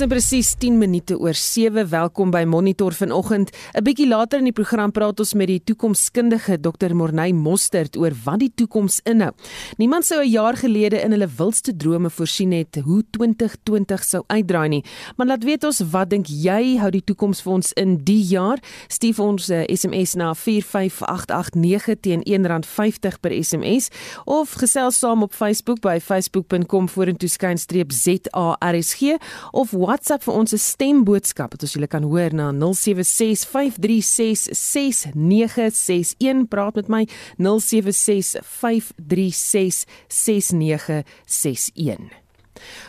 Dis nou presies 10 minute oor 7. Welkom by Monitor vanoggend. 'n Bietjie later in die program praat ons met die toekomskundige Dr. Morney Mostert oor wat die toekoms inhou. Niemand sou 'n jaar gelede in hulle wildste drome voorsien het hoe 2020 sou uitdraai nie. Maar laat weet ons, wat dink jy hou die toekoms vir ons in die jaar? Stuur ons 'n SMS na 45889 teen R1.50 per SMS of gesels saam op Facebook by facebook.com vorentoe skynstreep ZARSG of of WhatsApp vir ons stemboodskap wat ons julle kan hoor na 0765366961 praat met my 0765366961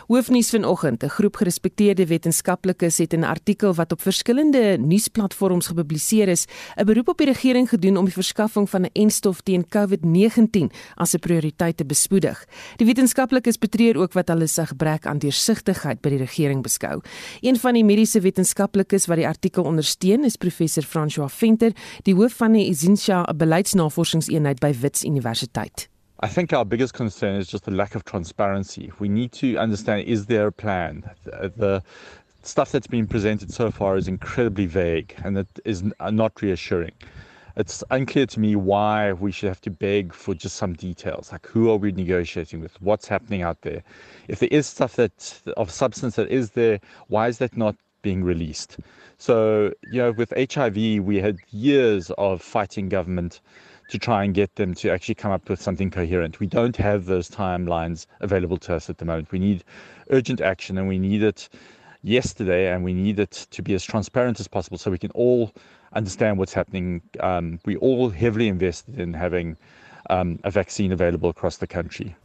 Hoofnuus vanoggend: 'n Groep gerespekteerde wetenskaplikes het 'n artikel wat op verskillende nuusplatforms gepubliseer is, 'n beroep op die regering gedoen om die verskaffing van 'n enstof teen COVID-19 as 'n prioriteit te bespoedig. Die wetenskaplikes betreur ook wat hulle se gebrek aan deursigtigheid by die regering beskou. Een van die mediese wetenskaplikes wat die artikel ondersteun, is professor François Venter, die hoof van die Isinsha beleidsnavorsingseenheid by Wits Universiteit. I think our biggest concern is just the lack of transparency. We need to understand is there a plan? The, the stuff that's been presented so far is incredibly vague and it is uh, not reassuring. It's unclear to me why we should have to beg for just some details, like who are we negotiating with, what's happening out there. If there is stuff that of substance that is there, why is that not being released? So, you know, with HIV, we had years of fighting government to try and get them to actually come up with something coherent. We don't have those timelines available to us at the moment. We need urgent action and we need it yesterday and we need it to be as transparent as possible so we can all understand what's happening. Um, we all heavily invested in having um, a vaccine available across the country.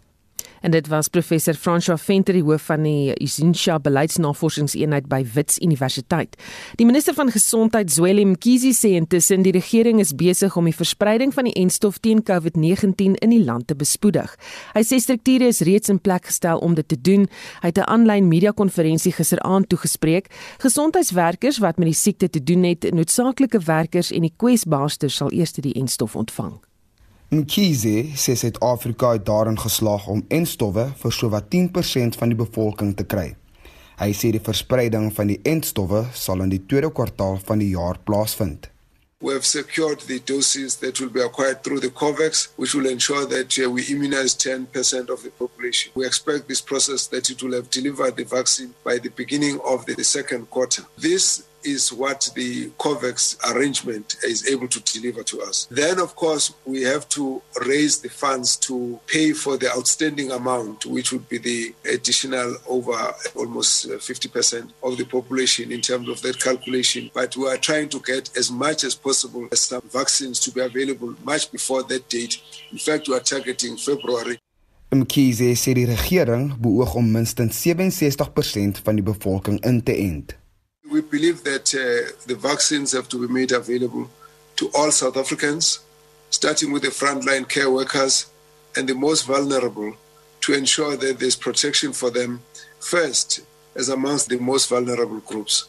En dit was professor François Venter, die hoof van die Isinsha beleidsnavorsingseenheid by Wits Universiteit. Die minister van gesondheid, Zweli Mkhize, sê intussen die regering is besig om die verspreiding van die enstof teen COVID-19 in die land te bespoedig. Hy sê strukture is reeds in plek gestel om dit te doen. Hy het 'n aanlyn media-konferensie gisteraand toegespreek. Gesondheidswerkers wat met die siekte te doen het, noodsaaklike werkers en die kwesbaarste sal eers die enstof ontvang. Mkhize sê Suid-Afrika het daarin geslaag om enstowwe vir sowat 10% van die bevolking te kry. Hy sê die verspreiding van die enstowwe sal in die tweede kwartaal van die jaar plaasvind. We have secured the doses that will be acquired through the COVAX, which will ensure that uh, we immunize 10% of the population. We expect this process that it will have delivered the vaccine by the beginning of the second quarter. This is what the COVAX arrangement is able to deliver to us. Then, of course, we have to raise the funds to pay for the outstanding amount, which would be the additional over almost 50% uh, of the population in terms of that calculation. But we are trying to get as much as possible as some vaccines to be available much before that date. In fact, we are targeting February. Mkhize sê die regering beoog om minstens 67% van die bevolking in te ent. We believe that uh, the vaccines have to be made available to all South Africans, starting with the frontline care workers and the most vulnerable, to ensure that there's protection for them first, as amongst the most vulnerable groups.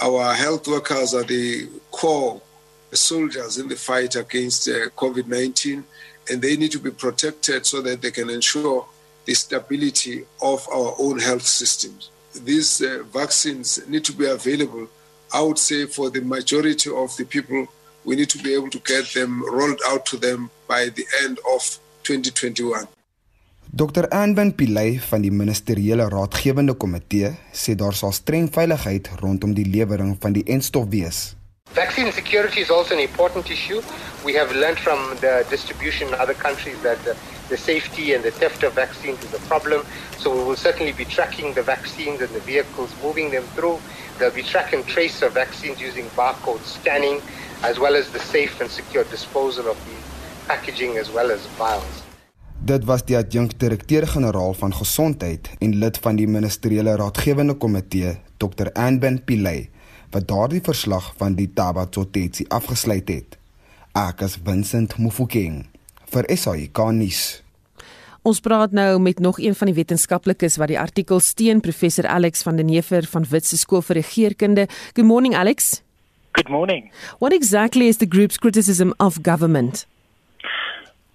Our health workers are the core soldiers in the fight against uh, COVID 19, and they need to be protected so that they can ensure the stability of our own health systems these uh, vaccines need to be available, I would say for the majority of the people, we need to be able to get them rolled out to them by the end of 2021. Dr. Anben Pillay van die ministeriële raadgewende komitee sê daar sal streng veiligheid rondom die lewering van die enstof wees. Vaccine security is also an important issue. We have learned from the distribution in other countries that the, the safety and the theft of vaccines is a problem. So we will certainly be tracking the vaccines and the vehicles, moving them through. There'll be track and trace of vaccines using barcode scanning, as well as the safe and secure disposal of the packaging as well as vials. Dit was die adjunkdirekteur-generaal van gesondheid en lid van die ministeriële raadgewende komitee, Dr. Anben Pillay, wat daardie verslag van die Tabatsotetsi afgesluit het. Ek is Vincent Mufokeng vir SAK nuus. Ons praat nou met nog een van die wetenskaplikes wat die artikel steun, professor Alex van den Heever van Witse Skool vir Regeringskunde. Good morning Alex. Good morning. What exactly is the group's criticism of government?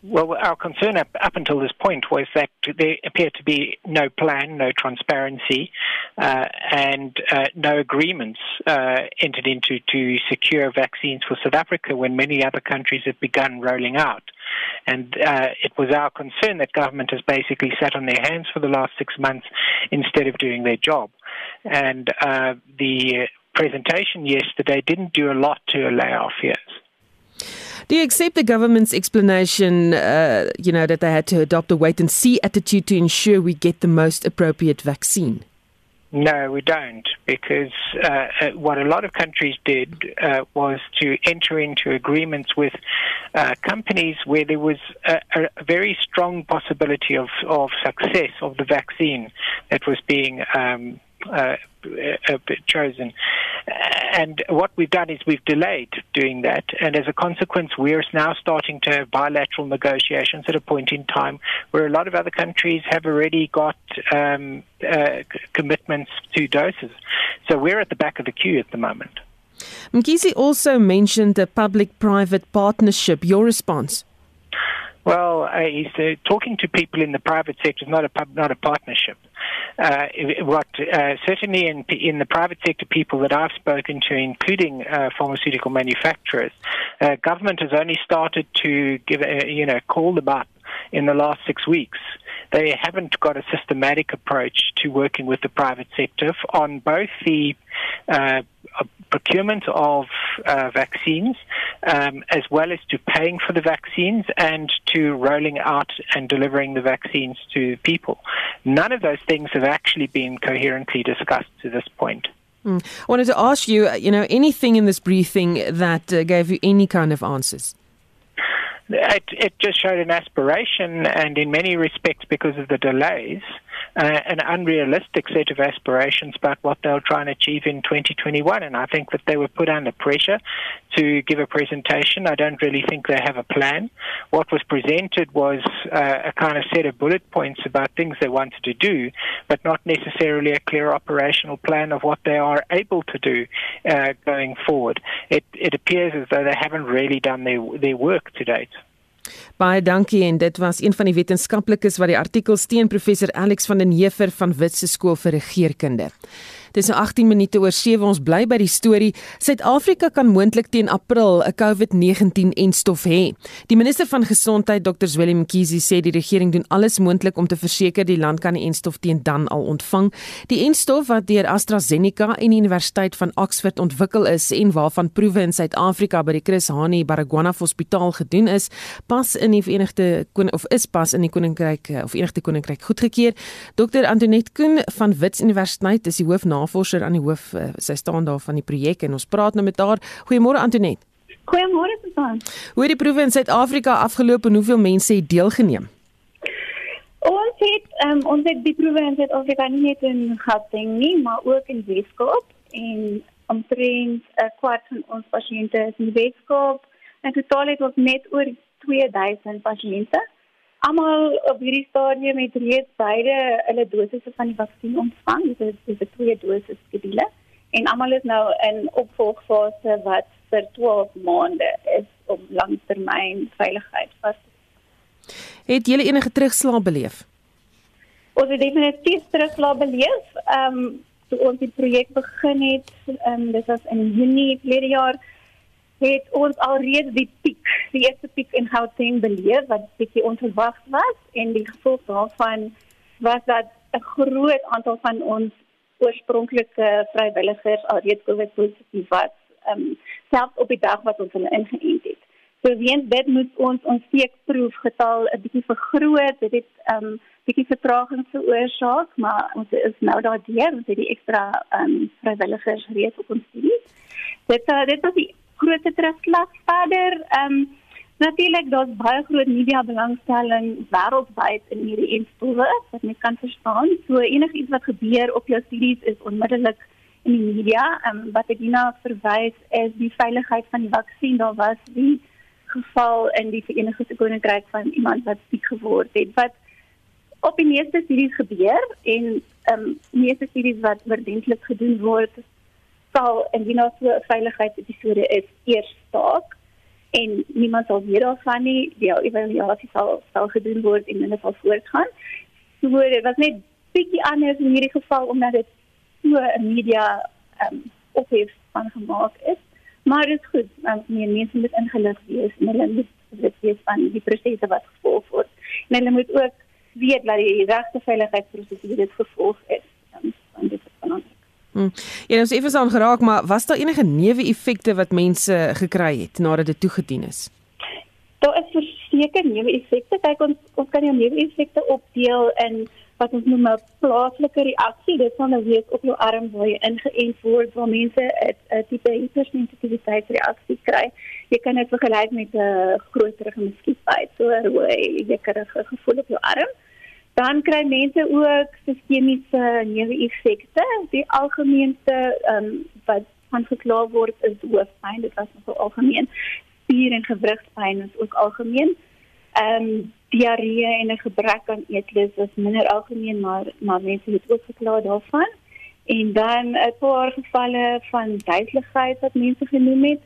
Well, our concern up, up, until this point was that there appeared to be no plan, no transparency, uh, and uh, no agreements uh, entered into to secure vaccines for South Africa when many other countries have begun rolling out. And uh, it was our concern that government has basically sat on their hands for the last six months instead of doing their job. And uh, the presentation yesterday didn't do a lot to allay our fears. Do you accept the government's explanation, uh, you know, that they had to adopt a wait and see attitude to ensure we get the most appropriate vaccine? No, we don't, because uh, uh, what a lot of countries did uh, was to enter into agreements with uh, companies where there was a, a, very strong possibility of, of success of the vaccine that was being um, uh, uh, chosen. And what we've done is we've delayed doing that. And as a consequence, we're now starting to have bilateral negotiations at a point in time where a lot of other countries have already got um, uh, commitments to doses. So we're at the back of the queue at the moment. Mkhize also mentioned a public private partnership. Your response? Well, uh, uh, talking to people in the private sector, not a not a partnership. Uh, what uh, certainly in in the private sector, people that I've spoken to, including uh, pharmaceutical manufacturers, uh, government has only started to give you know call them up in the last six weeks. They haven't got a systematic approach to working with the private sector on both the uh, procurement of uh, vaccines, um, as well as to paying for the vaccines and to rolling out and delivering the vaccines to people. None of those things have actually been coherently discussed to this point. Mm. I wanted to ask you, uh, you know, anything in this briefing that uh, gave you any kind of answers? It, it just showed an aspiration, and in many respects, because of the delays, uh, an unrealistic set of aspirations about what they'll try and achieve in 2021. And I think that they were put under pressure to give a presentation. I don't really think they have a plan. What was presented was uh, a kind of set of bullet points about things they wanted to do, but not necessarily a clear operational plan of what they are able to do uh, going forward. It, it appears as though they haven't really done their, their work to date. Baie dankie en dit was een van die wetenskaplikes wat die artikel steen professor Alex van den Heever van Witse skool vir regeringskunde. Dis nou 18 minute oor 7 ons bly by die storie. Suid-Afrika kan moontlik teen April 'n COVID-19 enstof hê. Die minister van Gesondheid, Dr. Willem Mkhize, sê die regering doen alles moontlik om te verseker die land kan die enstof teen dan al ontvang. Die enstof wat deur AstraZeneca en die Universiteit van Oxford ontwikkel is en waarvan proewe in Suid-Afrika by die Chris Hani Baragwanath Hospitaal gedoen is, pas in die Verenigde of is pas in die Koninkryk of Verenigde Koninkryk goedgekeur. Dr. Antoinette Koen van Wits Universiteit is die hoof navorser aan die hoof uh, sy staan daar van die projek en ons praat nou met haar. Goeiemôre Antonet. Goeiemôre Susan. Hoe het die proewe in Suid-Afrika afgeloop en hoeveel mense het deelgeneem? Ons het um, ons het die proewe in Suid-Afrika nie net in Gauteng nie, maar ook in Weskaap en omtrent 'n kwart van ons pasiënte is in Weskaap. En totaal het ons net oor 2000 pasiënte almal op hierdie stadium het reeds beide hulle dosisse van die vaksin ontvang. Dit is dis 'n twee dosis skedule en almal is nou in opvolgfase wat vir 12 maande is om langtermyn veiligheid vas te Het jy enige terugslag beleef? Ons het definitief terugslag beleef. Ehm um, toe ons die projek begin het, ehm um, dit was in Junie verlede jaar het ons alreeds die piek, die eerste piek in Gauteng beleef wat bietjie onverwags was en die gevolg daarvan was dat 'n groot aantal van ons oorspronklike vrywilligers alreeds COVID positief was, ehm um, selfs op die dag wat ons hulle ingeënt het. So weens dit moet ons ons steekproef getal 'n bietjie vergroot, dit het ehm um, bietjie vertraging veroorsaak, maar ons is nou daardeur, ons het die ekstra ehm um, vrywilligers reeds op ons studie. Dit uh, dit was die groot terugslag verder. Ehm um, natuurlik daar's baie groot media belangstelling wêreldwyd in hierdie instowwe wat mens kan verstaan. So enigiets wat gebeur op jou studies is onmiddellik in die media. Ehm um, wat ek hierna verwys is die veiligheid van die vaksin. Daar was die geval in die Verenigde Koninkryk van iemand wat siek geword het wat op die meeste studies gebeur en ehm um, meeste studies wat oordentlik gedoen word sal indien daar so 'n veiligheidsepisode is eers staak en niemand sal weet daarvan nie. Die evaluasie sal sal gedoen word en hulle sal voortgaan. So dit was net bietjie anders in hierdie geval omdat dit so 'n media um, ophef van gemaak is. Maar dit is goed, want meer mense moet ingelig wees en hulle moet weet wees van die prosesse wat gevolg word. En hulle moet ook weet dat die regte veiligheidsprosesse dit gevolg is. Van dit is belangrik. Hmm. Ja, ons effe aan geraak, maar was daar enige neeweffekte wat mense gekry het nadat dit toegedien is? Daar is verseker neeweffekte. Kyk ons ons kan jou neeweffekte opdeel in wat ons noem 'n plaaslike reaksie. Dit kan nou wees op jou arm waar jy ingeënt word waar mense 'n tipe hipersensitiwiteitsreaksie kry. Jy kan dit vergelyk met 'n groter gemuskietbyt, so 'n rooi, jekkerige gevoel op jou arm. Dan kry mense ook sistemiese neeweffekte. Die algemeenste ehm um, wat van gekla word is hoofpyn. Dit was nogal algemeen. Spier- en gewrigspyn is ook algemeen. Ehm um, diarree en 'n gebrek aan eetlus is minder algemeen, maar maar mense het ook gekla daarvan. En dan 'n paar gevalle van duiseligheid wat mense genoem het.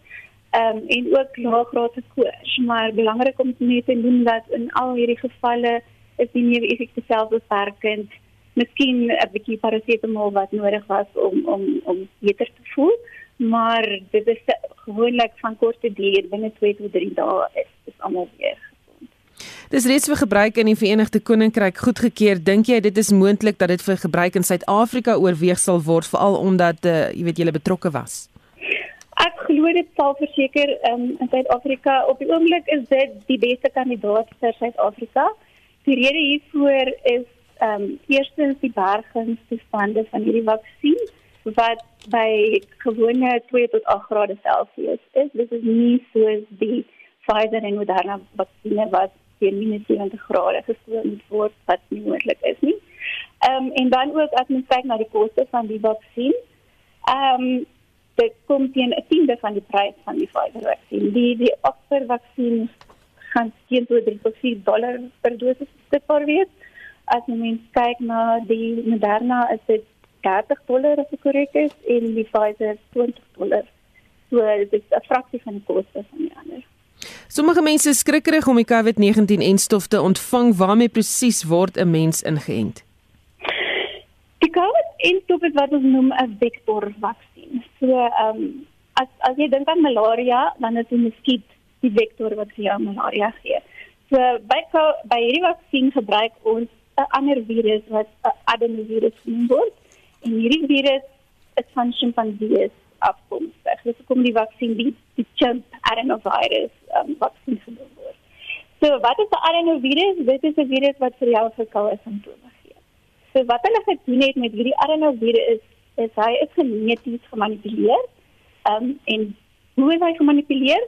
Ehm um, en ook laaggraadse koors, maar belangrik om net te noem dat in al hierdie gevalle is die neeweffekte self beperkend. Miskien 'n bietjie parasetamol wat nodig was om om om beter te voel, maar dit is gewoonlik van korte duur binne 2 tot 3 dae is dit almal weer Dis reeds vir gebruik in die Verenigde Koninkryk goedgekeur. Dink jy dit is moontlik dat dit vir gebruik in Suid-Afrika oorweeg sal word veral omdat uh, jy weet julle betrokke was? Ek glo dit sal verseker um, in Suid-Afrika op die oomblik is dit die beste kandidaat vir Suid-Afrika. Die rede hiervoor is ehm um, eerstens die bergingstoestande van hierdie vaksin wat by gewone 2 tot 8 grade Celsius is. Dit is nie soos die Pfizer en Moderna vaksines wat teen minus 70 grade gestoor word wat nie moontlik is nie. Ehm um, en dan ook as mens kyk na die koste van die vaksin. Ehm um, dit kom teen 'n tiende van die prys van die Pfizer vaksin. Die die Oxford vaksin gaan teen tot 3.4 dollar per dosis beskikbaar wees. As mens kyk na die Moderna is dit 30 dollar as ek korrek is en die Pfizer 20 dollar. So dit is 'n fraksie van die koste van die ander. Sommige mense is skrikkerig om die COVID-19-enstof te ontvang. Waarmee presies word 'n mens ingeënt? Die COVID-enstof is wat ons noem 'n vektorvaksin. So, ehm um, as as jy dink aan malaria, dan is die muskiet die vektor wat vir jou malaria gee. So by by hierdie vaksin gebruik ons 'n ander virus wat 'n adenovirus genoem word. En hierdie virus is van chimpansees afkomstig. Dis hoekom die vaksin die, die chimp adenovirus um, vaksin genoem word. So wat is 'n adenovirus? Dit is 'n virus wat vir jou verkoue simptome gee. So wat hulle gedoen het met hierdie adenovirus is, is hy is geneties gemanipuleer. Ehm um, en hoe is hy gemanipuleer?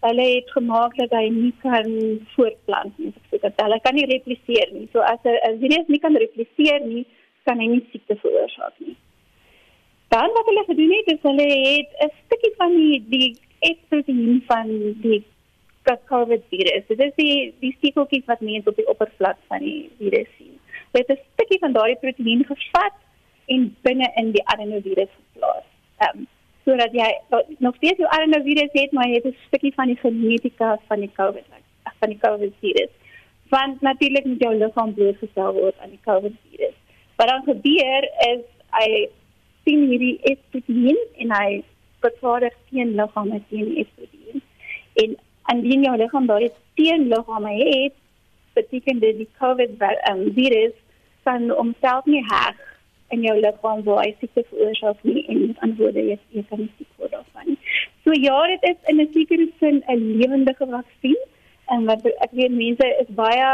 Hulle het gemaak dat hy nie kan voortplant nie. So dat hy kan nie repliseer nie. So as 'n virus nie kan repliseer nie, kan hy nie siekte veroorsaak nie. Dan wat hulle gedoen het, is hulle het 'n stukkie van die die S-proteïen van die COVID virus. Dit is die die stikkeltjies wat mense op die oppervlak van die virus sien. Hulle het 'n stukkie van daardie proteïen gevat en binne in die adenovirus geplaas. Ehm um, sodat jy nog steeds jou adenovirus het, maar jy het 'n stukkie van die genetika van die COVID van die COVID virus. Want natuurlik moet jou liggaam blootgestel word aan die COVID virus. Wat dan gebeur is hy sien hierdie estrogen en hy vervaardig teen liggame teen estrogen. En indien jou liggaam daardie teen liggame het, beteken dit die COVID um, virus kan homself nie heg in jou liggaam waar hy siekte veroorsaak nie en met antwoorde jy, jy kan nie siek word daarvan nie. So ja, dit is in 'n sekere sin 'n lewendige vaksin en wat ek weet mense is baie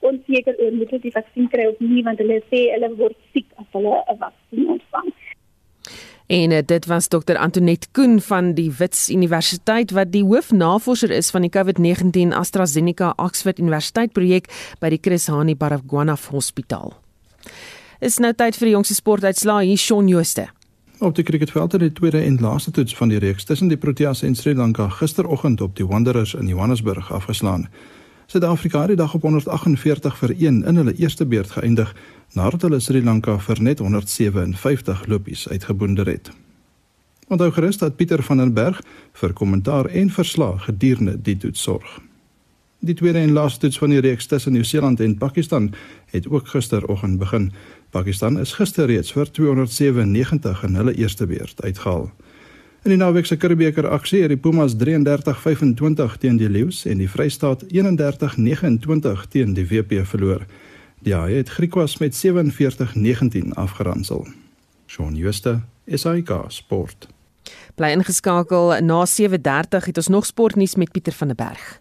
onseker oor moet hulle die vaksin kry of nie want hulle sê hulle word siek as hulle 'n vaksin ontvang. En uh, dit was dokter Antoinette Koen van die Wits Universiteit wat die hoofnavorser is van die COVID-19 AstraZeneca Oxford Universiteit projek by die Chris Hani Baragwanath Hospitaal. Is nou tyd vir die jongste sportuitslae hier Shaun Jooste. Op die cricketveld het die tweede en laaste toets van die reeks tussen die Proteas en Sri Lanka gisteroggend op die Wanderers in Johannesburg afgeslaan. Suid-Afrika het die dag op 148 vir 1 in hulle eerste beurt geëindig nadat hulle Sri Lanka vir net 157 lopies uitgeboonder het. Onthou gerus dat Pieter van den Berg vir kommentaar en verslag gedurende die toets sorg. Die tweede en laaste toets van die reeks tussen Nieu-Seeland en Pakistan het ook gisteroggend begin. Pakistan is gister reeds vir 297 in hulle eerste beurt uitgehaal. In die naweek se Curriebeeker aksie het die Pumas 33-25 teen die Lions en die Vrystaat 31-29 teen die WP verloor. Die Haie het Griquas met 47-19 afgeronsel. Shaun Schuster, SAK Sport. Bly ingeskakel na 7:30 het ons nog sportnuus met Pieter van der Berg.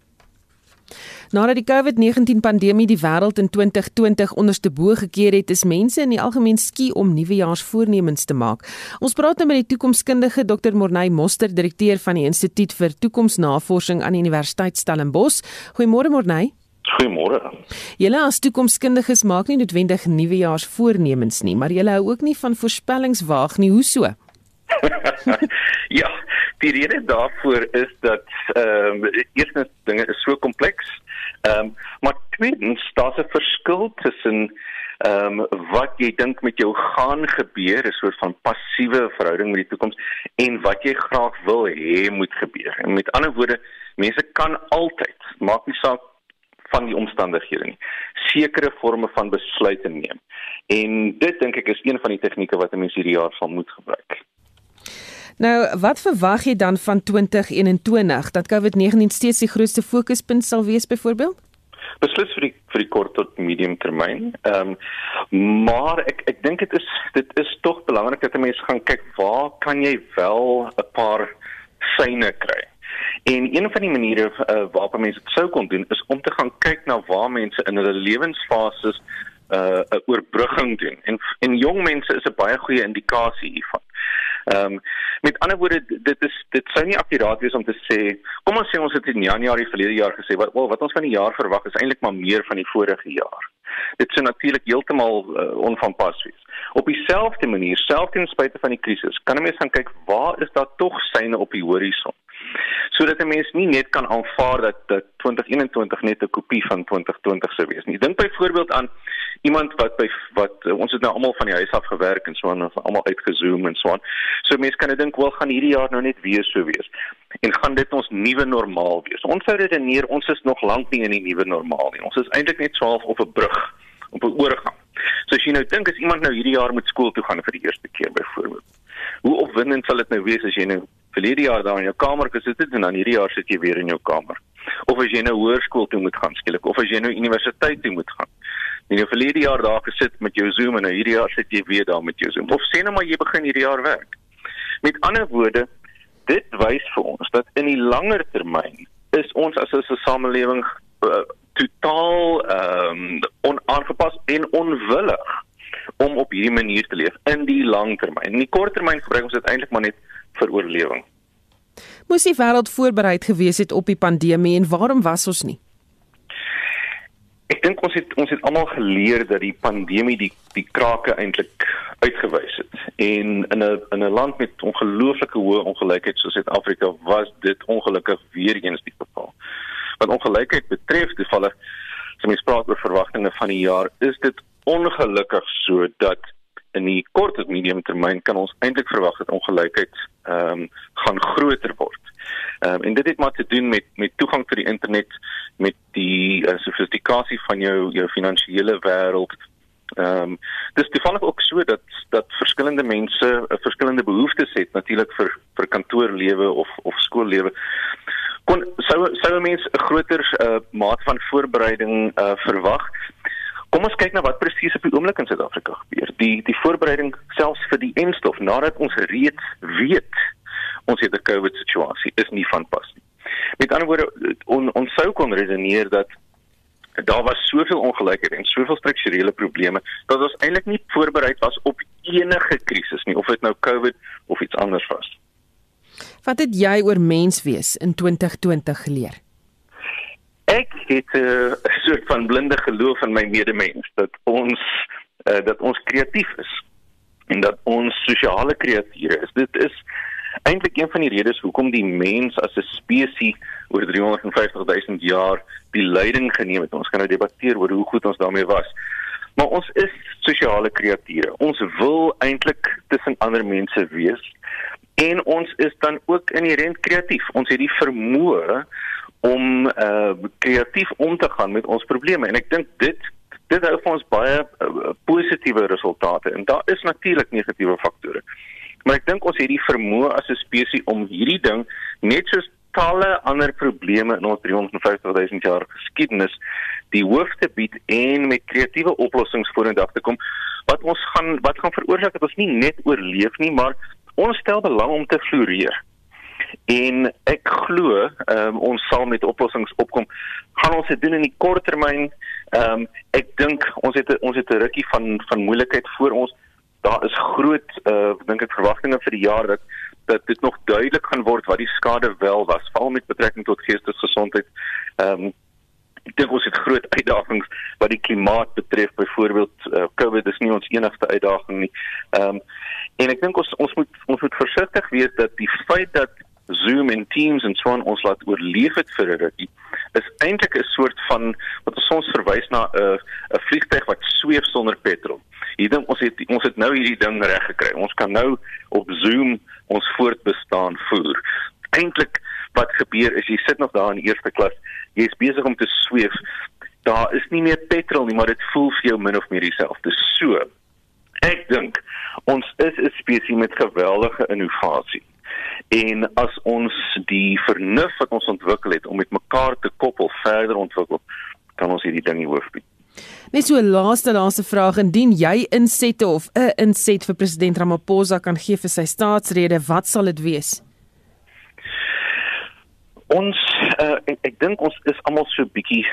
Nadat die COVID-19 pandemie die wêreld in 2020 onderste bo gekeer het, is mense in die algemeen skie om nuwejaarsvoornemens te maak. Ons praat nou met die toekomskundige Dr. Morney Moster, direkteur van die Instituut vir Toekomsnavorsing aan die Universiteit Stellenbosch. Goeiemôre Morney. Goeiemôre. Julle as toekomskundiges maak nie noodwendig nuwejaarsvoornemens nie, maar julle hou ook nie van voorspellings waag nie. Hoe so? ja, die rede daarvoor is dat ehm um, eerstens dinge is so kompleks Ehm um, maar tweedens daar's 'n verskil tussen ehm um, wat jy dink met jou gaan gebeur, 'n soort van passiewe verhouding met die toekoms en wat jy graag wil hê moet gebeur. En met ander woorde, mense kan altyd, maak nie saak van die omstandighede nie, sekere forme van besluite neem. En dit dink ek is een van die tegnieke wat 'n mens hierdie jaar sal moet gebruik. Nou, wat verwag jy dan van 2021 dat COVID-19 steeds die grootste fokuspunt sal wees byvoorbeeld? Beslis vir die vir die kort tot medium termyn. Ehm um, maar ek ek dink dit is dit is tog belangrik dat mense gaan kyk waar kan jy wel 'n paar syne kry. En een van die maniere uh, waarop mense dit sou kon doen is om te gaan kyk na waar mense in hulle lewensfases 'n uh, 'n oorbrugging doen. En en jong mense is 'n baie goeie indikasie hiervan. Ehm um, met ander woorde dit is dit sou nie akkuraat wees om te sê kom ons sê ons het in Januarie verlede jaar gesê wat wel wat ons van die jaar verwag is eintlik maar meer van die vorige jaar. Dit sou natuurlik heeltemal uh, onvanpas wees. Op dieselfde manier, selfs ten spyte van die krisis, kan 'n mens gaan kyk waar is daar tog syne op die horison sodat 'n mens nie net kan aanvaar dat dat 2021 net 'n kopie van 2020 sou wees nie. Dink byvoorbeeld aan iemand wat by wat uh, ons het nou almal van die huis af gewerk en so aan ons almal uitgezoom en so aan. So mense kan dink wel gaan hierdie jaar nou net weer so wees. En gaan dit ons nuwe normaal wees? Ons sou redeneer ons is nog lank nie in die nuwe normaal nie. Ons is eintlik net swaalf op 'n brug, op 'n oorgang. So as jy nou dink as iemand nou hierdie jaar moet skool toe gaan vir die eerste keer byvoorbeeld. Hoe opwindend sal dit nou wees as jy nou verlede jaar daar in jou kamer gesit het en dan hierdie jaar sit jy weer in jou kamer? Of as jy nou hoërskool toe moet gaan skielik of as jy nou universiteit toe moet gaan? En jy verlede jaar daar gesit met jou Zoom en nou hierdie jaar sit jy weer daar met jou Zoom. Of sê nou maar jy begin hierdie jaar werk. Met ander woorde, dit wys vir ons dat in die langer termyn is ons as 'n samelewing uh, totaal ehm um, onaangepas en onwillig om op hierdie manier te leef in die lang termyn. In die kort termyn gebruik ons dit eintlik maar net vir oorlewing. Moes die wêreld voorbereid gewees het op die pandemie en waarom was ons nie? Ek dink ons het ons het almal geleer dat die pandemie die die krake eintlik uitgewys het. En in 'n in 'n land met ongelooflike hoë ongelykheid soos Suid-Afrika was dit ongelukkig weer eens die geval. Wat ongelykheid betref, valle as mens praat oor verwagtinge van die jaar, is dit ongelukkig so dat in die kort en medium termyn kan ons eintlik verwag dat ongelykheid ehm um, gaan groter word. Ehm um, en dit het maar te doen met met toegang tot die internet, met die uh, sofistikasie van jou jou finansiële wêreld. Ehm um, dis toevallig ook so dat dat verskillende mense uh, verskillende behoeftes het natuurlik vir vir kantoorlewe of of skoollewe. Kon sou sou mense 'n groter uh, maat van voorbereiding uh, verwag. Kom ons kyk na wat presies op die oomblik in Suid-Afrika gebeur. Die die voorbereiding selfs vir die enstof nadat ons reeds weet ons het 'n COVID situasie is nie van pas nie. Met ander woorde on, ons sou kon redeneer dat daar was soveel ongelykheid en soveel strukturele probleme dat ons eintlik nie voorberei was op enige krisis nie of dit nou COVID of iets anders was. Wat het jy oor menswees in 2020 geleer? Ek het eh, 'n uh, soort van blinde geloof in my medemens dat ons uh, dat ons kreatief is en dat ons sosiale kreature is. Dit is eintlik een van die redes hoekom die mens as 'n spesies oor 350 000 jaar die leiding geneem het. Ons kan nou debatteer oor hoe goed ons daarmee was. Maar ons is sosiale kreature. Ons wil eintlik tussen ander mense wees en ons is dan ook inherent kreatief. Ons het die vermoë om uh kreatief om te gaan met ons probleme en ek dink dit dit hou vir ons baie uh, positiewe resultate en daar is natuurlik negatiewe faktore. Maar ek dink ons het die vermoë as 'n spesies om hierdie ding net soos talle ander probleme in ons 350 000 jaar geskiedenis die hoof te bied en met kreatiewe oplossings vorentoe te kom wat ons gaan wat gaan veroorsaak dat ons nie net oorleef nie maar ons stel belang om te floreer. En ek glo um, ons sal met oplossings opkom. Gaan ons dit doen in die kort termyn? Ehm um, ek dink ons het ons het 'n rukkie van van moeilikheid voor ons. Daar is groot uh dink ek verwagtinge vir die jaar dat dat dit nog duidelik gaan word wat die skade wel was, veral met betrekking tot geestesgesondheid. Ehm um, ek dink ons het groot uitdagings wat die klimaat betref, byvoorbeeld uh, COVID is nie ons enigste uitdaging nie. Ehm um, en ek dink ons ons moet ons moet versigtig wees dat die feit dat Zoom en Teams en so aan ons laat oorleef het vir 'n rukkie is eintlik 'n soort van wat ons soms verwys na 'n uh, 'n vliegtyg wat sweef sonder petrol. Hier dink ons het ons het nou hierdie ding reg gekry. Ons kan nou op Zoom ons voortbestaan voer. Eintlik wat gebeur is jy sit nog daar in eerste klas, jy's besig om te sweef. Daar is nie meer petrol nie, maar dit voel vir jou min of meer dieselfde. So ek dink ons is 'n spesies met geweldige innovasie. En as ons die vernuf wat ons ontwikkel het om met mekaar te koppel verder ontwikkel, kan ons hierdie ding nie hoof bied. Net so 'n laaste laaste vraag indien jy insette of 'n inset vir president Ramaphosa kan gee vir sy staatsrede, wat sal dit wees? Ons uh, ek, ek dink ons is almal so bietjie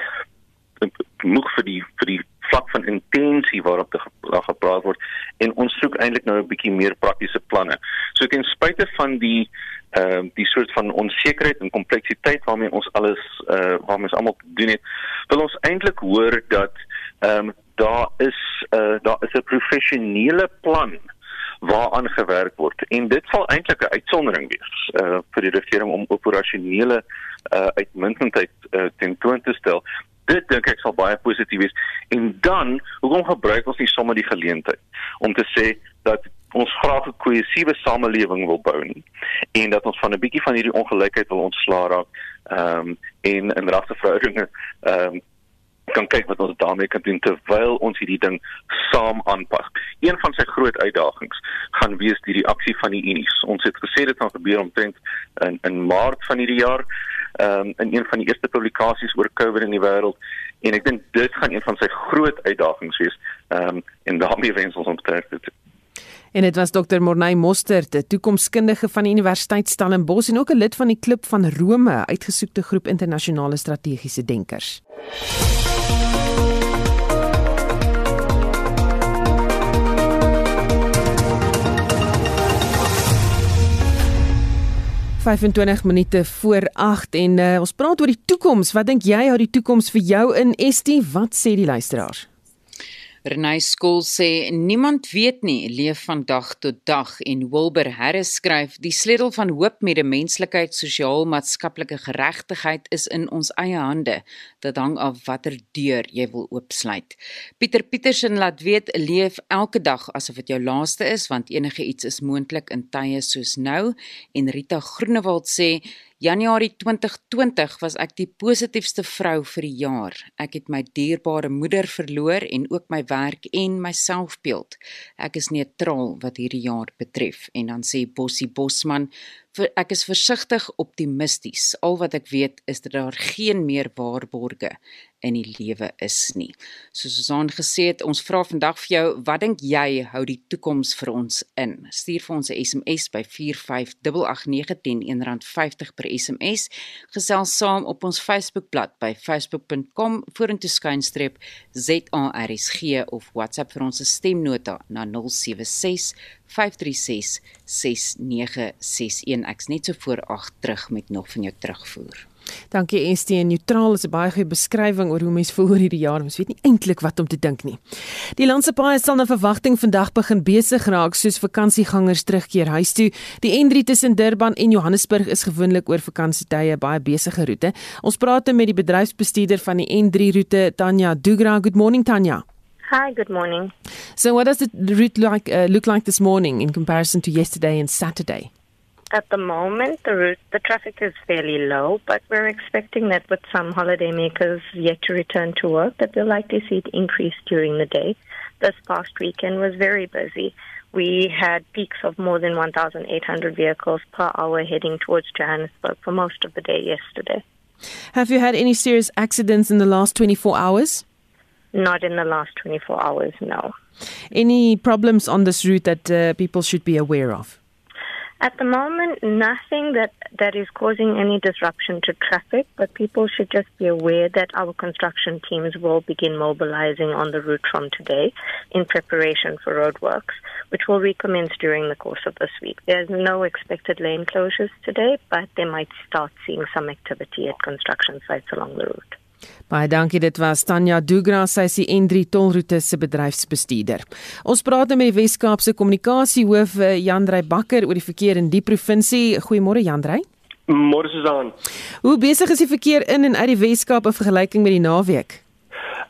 moeg vir die vir die vlak van intensie waarop daar gepraat word en ons soek eintlik nou 'n bietjie meer praktiese planne. So ten spyte van die ehm uh, die soort van onsekerheid en kompleksiteit waarmee ons alles eh uh, waarmee ons almal doen het, wil ons eintlik hoor dat ehm um, daar is eh uh, daar is 'n professionele plan waaraan gewerk word en dit sal eintlik 'n uitsondering wees uh vir die regering om operasionele uh uitmuntendheid uh, tentoon te stel dit dink ek sal baie positief wees. En dan, hoekom gebruik ons nie sommer die geleentheid om te sê dat ons graag 'n kohesiewe samelewing wil bou nie en dat ons van 'n bietjie van hierdie ongelykheid wil ontslaa raak ehm um, en in rasverhoudinge ehm um, kan kyk wat ons daarmee kan doen terwyl ons hierdie ding saam aanpas. Een van sy groot uitdagings gaan wees die reaksie van die Unies. Ons het gesê dit gaan gebeur omtrent in in Maart van hierdie jaar um, in een van die eerste publikasies oor COVID in die wêreld en ek dink dit gaan een van sy groot uitdagings wees um, en daarmee wens ons om te En dit was Dr Morney Mostert, 'n toekomskundige van die Universiteit Stellenbosch en ook 'n lid van die klub van Rome, uitgesoekte groep internasionale strategiese denkers. 25 minute voor 8 en uh, ons praat oor die toekoms. Wat dink jy hou die toekoms vir jou in Estie? Wat sê die luisteraars? Renay Skool sê niemand weet nie leef van dag tot dag. En Wilbur Harris skryf die sleutel van hoop met die menslikheid sosiaal-maatskaplike geregtigheid is in ons eie hande. Dit hang af watter deur jy wil oopsluit. Pieter Petersen laat weet leef elke dag asof dit jou laaste is want enige iets is moontlik in tye soos nou. En Rita Groenewald sê Januarie 2020 was ek die positiefste vrou vir die jaar. Ek het my dierbare moeder verloor en ook my werk en my selfbeeld. Ek is neutraal wat hierdie jaar betref. En dan sê Bossie Bosman, ek is versigtig optimisties. Al wat ek weet is dat daar geen meer waarborge in die lewe is nie. Soos Susan gesê het, ons vra vandag vir jou, wat dink jy hou die toekoms vir ons in? Stuur vir ons 'n SMS by 4588910 R1.50 per SMS. Gesels saam op ons Facebookblad by facebook.com vorentoe skynstreep ZARSG of WhatsApp vir ons stemnota na 076 536 6961. Ek's net so voor 8 terug met nog van jou terugvoer. Dankie ST en neutraal is 'n baie goeie beskrywing oor hoe mense voel hierdie jaar. Ons weet nie eintlik wat om te dink nie. Die landse paaie sal na verwagting vandag begin besig raak soos vakansiegangers terugkeer huis toe. Die N3 tussen Durban en Johannesburg is gewoonlik oor vakansietye baie besige roete. Ons praat nou met die bedryfsbestuurder van die N3 roete, Tanya Dugra. Good morning Tanya. Hi, good morning. So what does the route like uh, look like this morning in comparison to yesterday and Saturday? At the moment, the route, the traffic is fairly low, but we're expecting that with some holidaymakers yet to return to work, that we'll likely see it increase during the day. This past weekend was very busy. We had peaks of more than 1,800 vehicles per hour heading towards Johannesburg for most of the day yesterday. Have you had any serious accidents in the last 24 hours? Not in the last 24 hours, no. Any problems on this route that uh, people should be aware of? At the moment, nothing that, that is causing any disruption to traffic, but people should just be aware that our construction teams will begin mobilizing on the route from today in preparation for roadworks, which will recommence during the course of this week. There's no expected lane closures today, but they might start seeing some activity at construction sites along the route. Baie dankie dit was Tanya Dugra sy is die N3 tolroete se bedryfsbestuurder. Ons praat nou met die Wes-Kaapse kommunikasiehoof eh, Jandrey Bakker oor die verkeer in die provinsie. Goeiemôre Jandrey. Môre Susan. Hoe besig is die verkeer in en uit die Wes-Kaap in vergelyking met die naweek?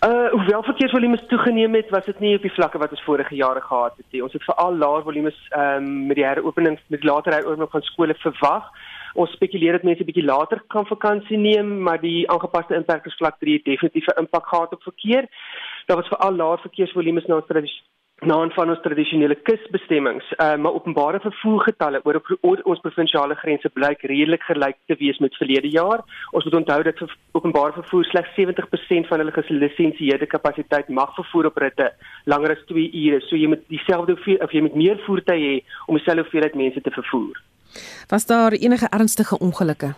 Uh hoewel verkeersvolumes toegeneem het, was dit nie op die vlakke wat ons vorige jare gehad het nie. Ons het veral laer volumes ehm um, met die heropening met later heropening van skole verwag. Ons spekuleer dat mense bietjie later kan vakansie neem, maar die aangepaste inperkingsvlak 3 het definitief 'n impak gehad op verkeer. Daar was veral laer verkeersvolumes na ons na een van ons tradisionele kusbestemmings, uh, maar openbare vervoergetalle oor, oor ons provinsiale grense blyk redelik gelyk te wees met verlede jaar. Ons moet onthou dat ver, openbare vervoer slegs 70% van hulle gelisensieerde kapasiteit mag vervoer op ritte langer as 2 ure. So jy moet dieselfde of jy moet meer voertuie hê om dieselfde hoeveelheid mense te vervoer. Was daar enige ernstige ongelukke?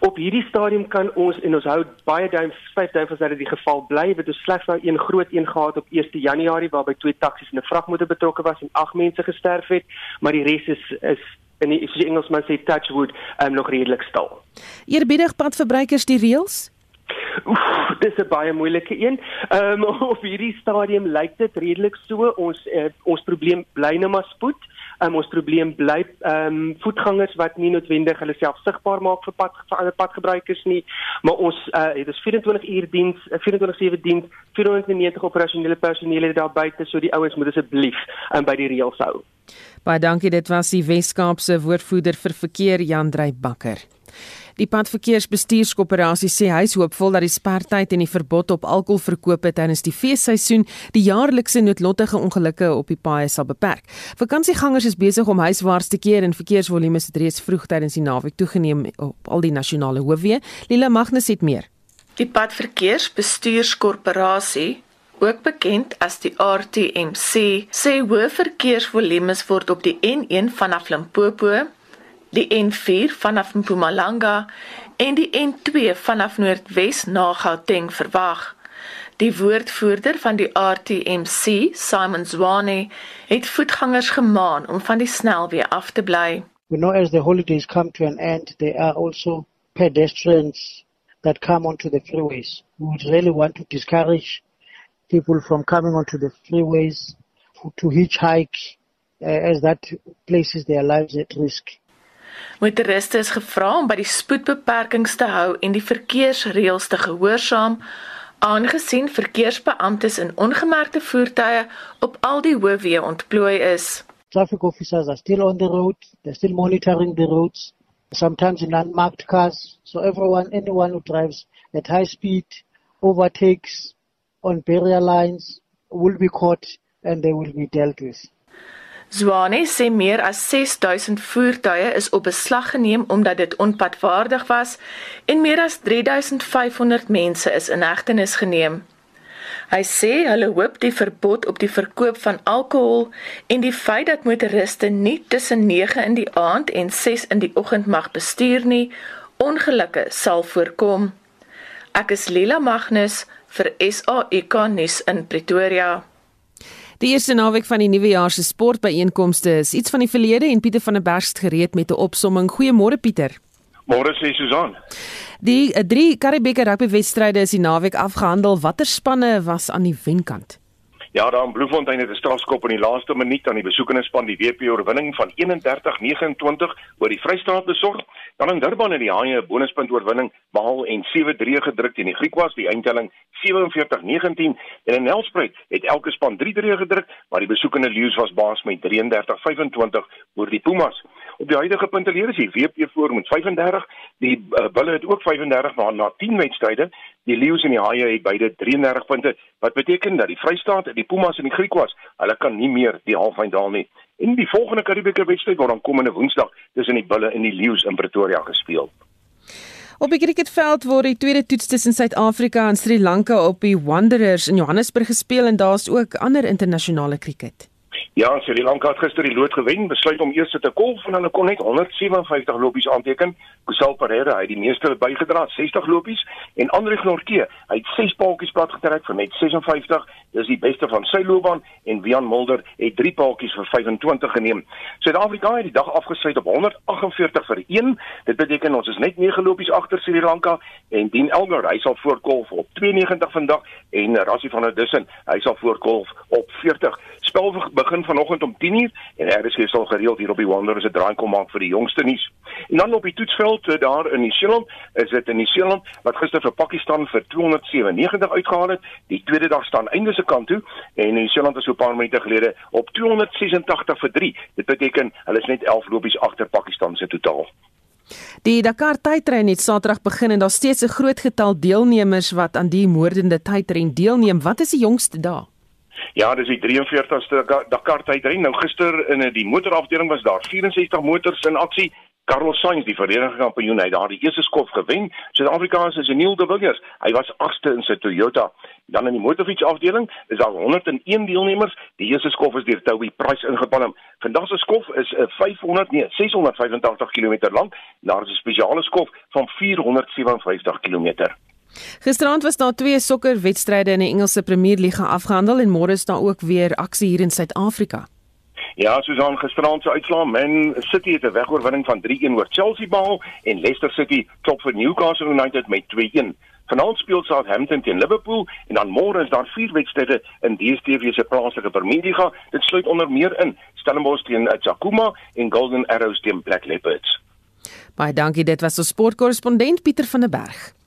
Op hierdie stadium kan ons en ons hou baie duim vyf duim as dit die geval bly, het ons slegs nou een groot een gehad op 1 Januarie waarby twee taksies en 'n vragmotor betrokke was en 8 mense gesterf het, maar die res is is in die soos die Engelsman sê touch wood, um, nog redelik stil. Eerbiedig padverbruikers die reëls? Oef, dis 'n baie moeilike een. Ehm um, op hierdie stadium lyk dit redelik so ons uh, ons probleem bly net maar spoed um, ons probleem bly ehm um, voetgangers wat nie noodwendig hulle self sigbaar maak vir pad vir ander padgebruikers nie, maar ons uh, het dus 24 uur diens, 24/7 diens, 490 operasionele personeel daar buite, so die ouens moet asseblief um, by die reëls hou. Baie dankie, dit was die Wes-Kaapse woordvoerder vir verkeer Jan Drey Bakker. Die padverkeersbestuurskoöperasie sê hy is hoopvol dat die spertyd en die verbod op alkoholverkoop tydens die feesseisoen die jaarlikse noodlottige ongelukke op die paaie sal beperk. Vakansiegangers is besig om huiswaarts te keer en verkeersvolume het reeds vroeg tydens die naweek toegeneem op al die nasionale hoofweë. Lila Magnus het meer. Die padverkeersbestuurskoöperasie ook bekend as die RTMC sê hoë verkeersvolume word op die N1 vanaf Limpopo die N4 vanaf Mpumalanga en die N2 vanaf Noordwes na Gauteng verwag. Die woordvoerder van die RTMC, Simon Zwane, het voetgangers gemaan om van die snelweë af te bly. We know as the holidays come to an end, there are also pedestrians that come onto the freeways. We would really want to discourage people from coming onto the freeways to hitchhike uh, as that places their lives at risk. Motoriste is gevra om by die spoedbeperkings te hou en die verkeersreëls te gehoorsaam, aangesien verkeersbeamptes in ongemerkte voertuie op al die hoofweë ontplooi is. Traffic officers are still on the road, they're still monitoring the roads, sometimes in unmarked cars, so everyone anyone who drives at high speed overtakes on barrier lines will be caught and they will be dealt with. Zwane sê meer as 6000 voertuie is op beslag geneem omdat dit onpadwaardig was en meer as 3500 mense is in hegtenis geneem. Hy sê hulle hoop die verbod op die verkoop van alkohol en die feit dat motoriste nie tussen 9 in die aand en 6 in die oggend mag bestuur nie, ongelukke sal voorkom. Ek is Lila Magnus vir SAK nuus in Pretoria. Die eerste naweek van die nuwe jaar se sportbyeenkomste is iets van die verlede en Pieter van der Berg gereed met 'n opsomming. Goeiemôre Pieter. Môre sê Susan. Die uh, drie Karibeker rugbywedstryde is die naweek afgehandel. Watter spanne was aan die wenkant? Ja, daar in Bloemfontein het 'n strafskop in die laaste minuut aan die besoekende span die WP oorwinning van 31-29 oor die Vrystaat besorg. Dan in Durban het die Haie 'n bonuspunt oorwinning behaal en 7-3 gedruk teen die Griekwas, die eindtelling 47-19 en in Nelspruit het elke span 3-3 gedruk, maar die besoekende Lions was baas met 33-25 oor die Pumas. Op die huidige punteleer is die WP voor met 35, die uh, Bulle het ook 35 maar na 10 wedstryde, die Lions en die Haie het beide 33 punte, wat beteken dat die Vrystaat, die Pumas en die Griekwas, hulle kan nie meer die halffinale nie. En die volgende Karibieke wedstryd word dan komende Woensdag tussen die Bulle en die Lions in Pretoria gespeel. Op die cricketveld word die tweede toets tussen Suid-Afrika en Sri Lanka op die Wanderers in Johannesburg gespeel en daar's ook ander internasionale cricket. Ja, Sri Lanka het gister die lood gewen, besluit om eers te kolf en hulle kon net 157 lopies aanteken. Kusal Pereira het die meeste bygedra, 60 lopies en Andre Gnorke, hy het 6 paaltjies plat getrek vir net 56. Dis die beste van sy loopbaan en Wian Mulder het 3 paaltjies vir 25 geneem. Suid-Afrika het die dag afgesluit op 148 vir 1. Dit beteken ons is net 9 lopies agter Sri Lanka en Dean Elgar, hy sal voorkolf op 92 vandag en Rassie van der Dussen, hy sal voorkolf op 40. Spel begin vanoggend om 10:00 en RSG sal gereeld hier op die Wanderers 'n draai kom maak vir die jongste nuus. En dan op die toetsveld eh, daar in New Zealand, is dit in New Zealand wat gister vir Pakistan vir 297 uitgehaal het. Die tweede dag staan einde se kant toe en New Zealand is so 'n paar minute gelede op 286 vir 3. Dit beteken hulle is net 11 lopies agter Pakistan se totaal. Die Dakar tydren het Saterdag begin en daar's steeds 'n groot getal deelnemers wat aan die moordende tydren deelneem. Wat is die jongste dag? Ja, dis die 43ste Dakar tydren. Nou gister in die motorafdeling was daar 64 motors in aksie. Carlos Sainz, die verdedigende kampioen, het daar die eerste skof gewen. Suid-Afrikaans is Neil de Villiers. Hy was 8ste in sy Toyota. Dan in die motorfietsafdeling is daar 101 deelnemers. Die eerste skof is deur Toby Price ingepan. Vandag se skof is 'n 500 nee, 685 km lank. Daar is 'n spesiale skof van 457 km. Gisterand was daar twee sokkerwedstryde in die Engelse Premier Liga afgehandel en môre is daar ook weer aksie hier in Suid-Afrika. Ja, Susan gisterand se uitslaa, Man City het 'n wegoorwinning van 3-1 oor Chelsea behaal en Leicester City klop vir Newcastle United met 2-1. Vanaand speel Southampton teen Liverpool en dan môre is daar vier wedstryde in DStv se plaaslike Premier Liga. Dit sluit onder meer in Stellenbosch teen Chakuma en Golden Arrows teen Black Leopards. Baie dankie, dit was ons sportkorrespondent Pieter van der Berg.